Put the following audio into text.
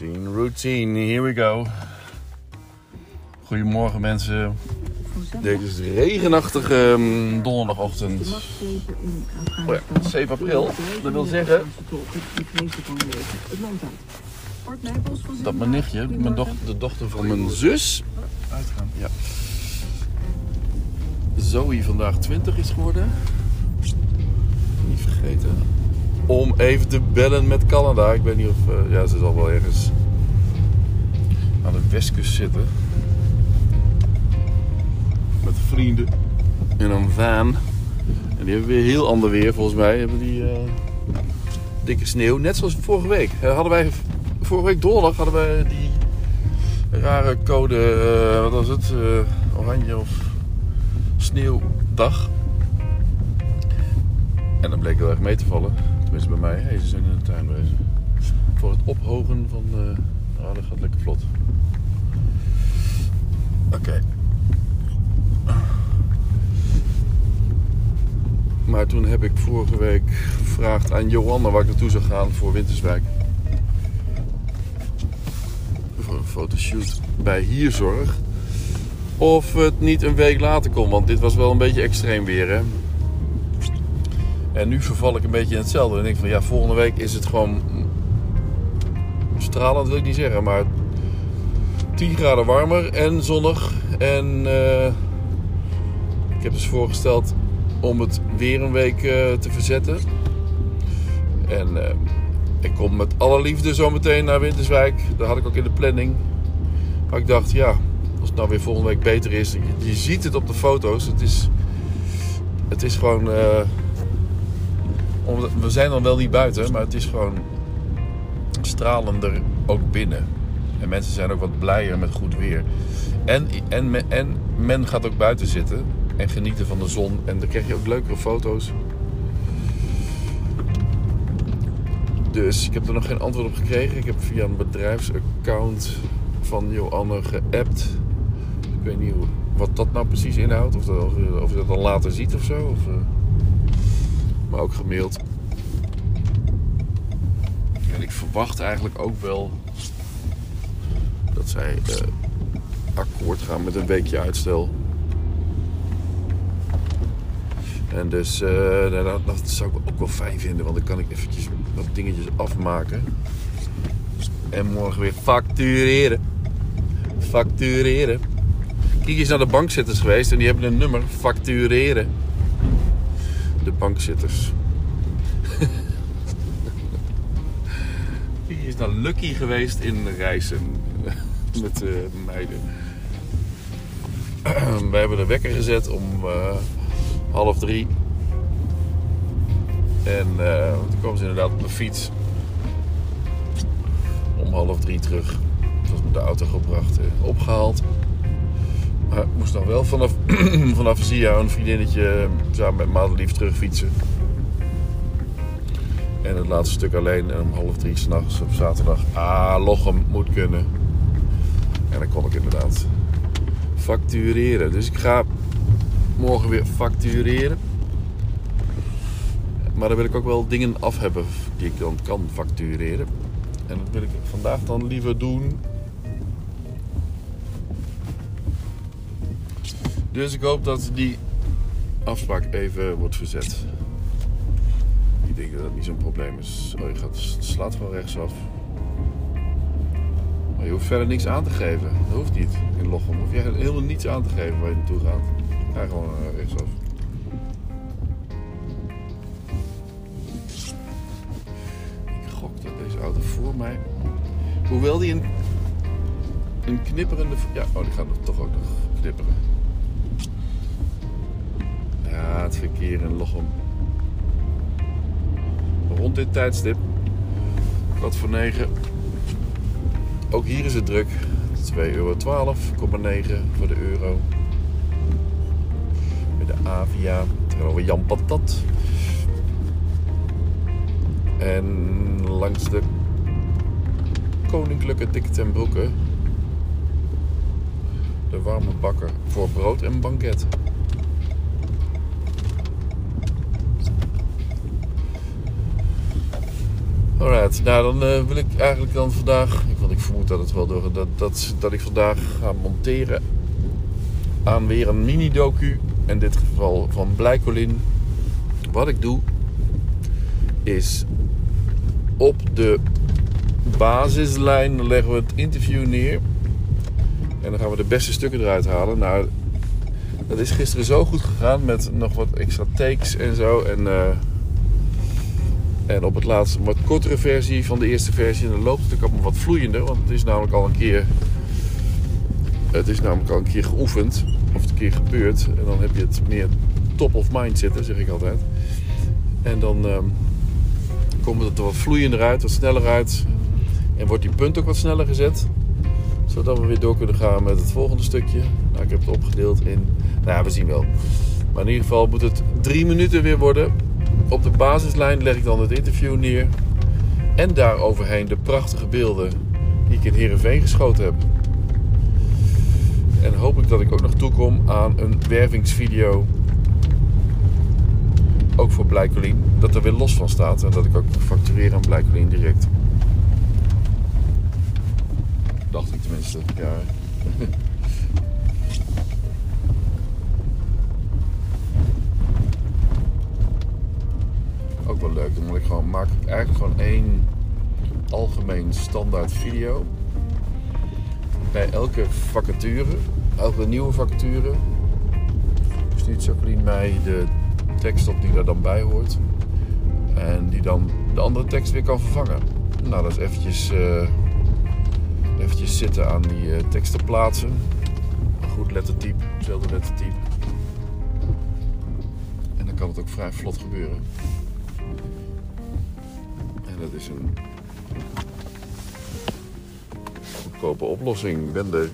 Routine, routine, here we go. Goedemorgen mensen. Dit is regenachtige um, donderdagochtend. Oh ja, 7 april. Dat wil zeggen dat mijn nichtje, mijn doch de dochter van mijn zus. Ja. Zoe vandaag 20 is geworden. Niet vergeten. Om even te bellen met Canada. Ik weet niet of. Uh, ja, ze zal wel ergens aan de westkust zitten. Met vrienden. In een van. En die hebben weer heel ander weer volgens mij. Hebben die uh, dikke sneeuw. Net zoals vorige week. Uh, hadden wij vorige week donderdag hadden wij die rare code. wat was het? oranje of sneeuwdag. En dan bleek heel erg mee te vallen. Tenminste bij mij. Hey, ze zijn in de tuin bezig. Voor het ophogen van de... Oh, dat gaat lekker vlot. Oké. Maar toen heb ik vorige week gevraagd aan Johanna waar ik naartoe zou gaan voor Winterswijk. Voor een fotoshoot bij Hierzorg. Of het niet een week later kon, want dit was wel een beetje extreem weer. Hè? En nu verval ik een beetje in hetzelfde. En ik denk van ja, volgende week is het gewoon stralend, wil ik niet zeggen, maar 10 graden warmer en zonnig. En uh, ik heb dus voorgesteld om het weer een week uh, te verzetten. En uh, ik kom met alle liefde zo meteen naar Winterswijk. Dat had ik ook in de planning. Maar ik dacht, ja, als het nou weer volgende week beter is. Je, je ziet het op de foto's. Het is, het is gewoon. We zijn dan wel niet buiten, maar het is gewoon stralender ook binnen. En mensen zijn ook wat blijer met goed weer. En, en, en men gaat ook buiten zitten en genieten van de zon. En dan krijg je ook leukere foto's. Dus ik heb er nog geen antwoord op gekregen. Ik heb via een bedrijfsaccount van Joanne geappt. Ik weet niet wat dat nou precies inhoudt. Of, dat, je dat dan later ziet of zo. Of, uh, maar ook gemaild. En ik verwacht eigenlijk ook wel dat zij uh, akkoord gaan met een weekje uitstel. En dus uh, dat, dat, zou ik ook wel fijn vinden, want dan kan ik eventjes wat dingetjes afmaken. En morgen weer factureren. Factureren. Kijk eens naar de bankzitters geweest en die hebben een nummer factureren. De bankzitters. Kijk eens naar Lucky geweest in reizen met uh, meiden. We hebben de wekker gezet om uh, half drie. En uh, toen kwam ze inderdaad op de fiets. Om half drie terug. Toen was met de auto gebracht, opgehaald. Moest nog wel vanaf, vanaf Zia een vriendinnetje samen met Madelief terugfietsen. En het laatste stuk alleen om half drie s'nachts op zaterdag. Ah, Lochem moet kunnen. En dan kon ik inderdaad factureren. Dus ik ga morgen weer factureren. Maar dan wil ik ook wel dingen af hebben die ik dan kan factureren. En dat wil ik vandaag dan liever doen. Dus ik hoop dat die afspraak even wordt verzet. Ik denk dat dat niet zo'n probleem is. Oh, je gaat, slaat gewoon rechtsaf. Maar je hoeft verder niks aan te geven. Dat hoeft niet in Lochem. Hoef je helemaal niets aan te geven waar je naartoe gaat. Ga gewoon uh, rechtsaf. Ik gok dat deze auto voor mij... Hoewel die een, een knipperende... Ja, oh, die gaat toch ook nog knipperen. Ja, het verkeer in Lochem. Rond dit tijdstip. Wat voor 9 ook hier is het druk. 2,12 euro, 12,9 voor de euro. Met de Avia. Tegenover Jan Patat. En langs de Koninklijke Dik ten Broeke. De warme bakker voor brood en banket. Alright, nou dan eh, wil ik eigenlijk dan vandaag, want ik vermoed dat het wel door dat, dat, dat ik vandaag ga monteren aan weer een mini-docu. In dit geval van Blijkolin. Wat ik doe is op de basislijn leggen we het interview neer. En dan gaan we de beste stukken eruit halen. Nou, dat is gisteren zo goed gegaan met nog wat extra takes en zo. En, uh, en op het laatste een wat kortere versie van de eerste versie. En dan loopt het ook allemaal wat vloeiender. Want het is namelijk al een keer. Het is namelijk al een keer geoefend. Of een keer gebeurd. En dan heb je het meer top of mind zitten, zeg ik altijd. En dan uh, komt het er wat vloeiender uit, wat sneller uit. En wordt die punt ook wat sneller gezet. Zodat we weer door kunnen gaan met het volgende stukje. Nou, ik heb het opgedeeld in. Nou ja, we zien wel. Maar in ieder geval moet het drie minuten weer worden. Op de basislijn leg ik dan het interview neer. En daaroverheen de prachtige beelden die ik in Heerenveen geschoten heb. En hoop ik dat ik ook nog toekom aan een wervingsvideo. Ook voor Blijkolien. Dat er weer los van staat. En dat ik ook factureer aan Blijkolien direct. Dacht ik tenminste. Ja. eigenlijk gewoon één algemeen standaard video. Bij elke vacature, elke nieuwe vacature, stuurt Jacqueline mij de tekst op die er dan bij hoort. En die dan de andere tekst weer kan vervangen. Nou, dat is eventjes, uh, eventjes zitten aan die uh, teksten plaatsen. Goed lettertype, hetzelfde lettertype. En dan kan het ook vrij vlot gebeuren. Dat is een goedkope oplossing. Ik ben er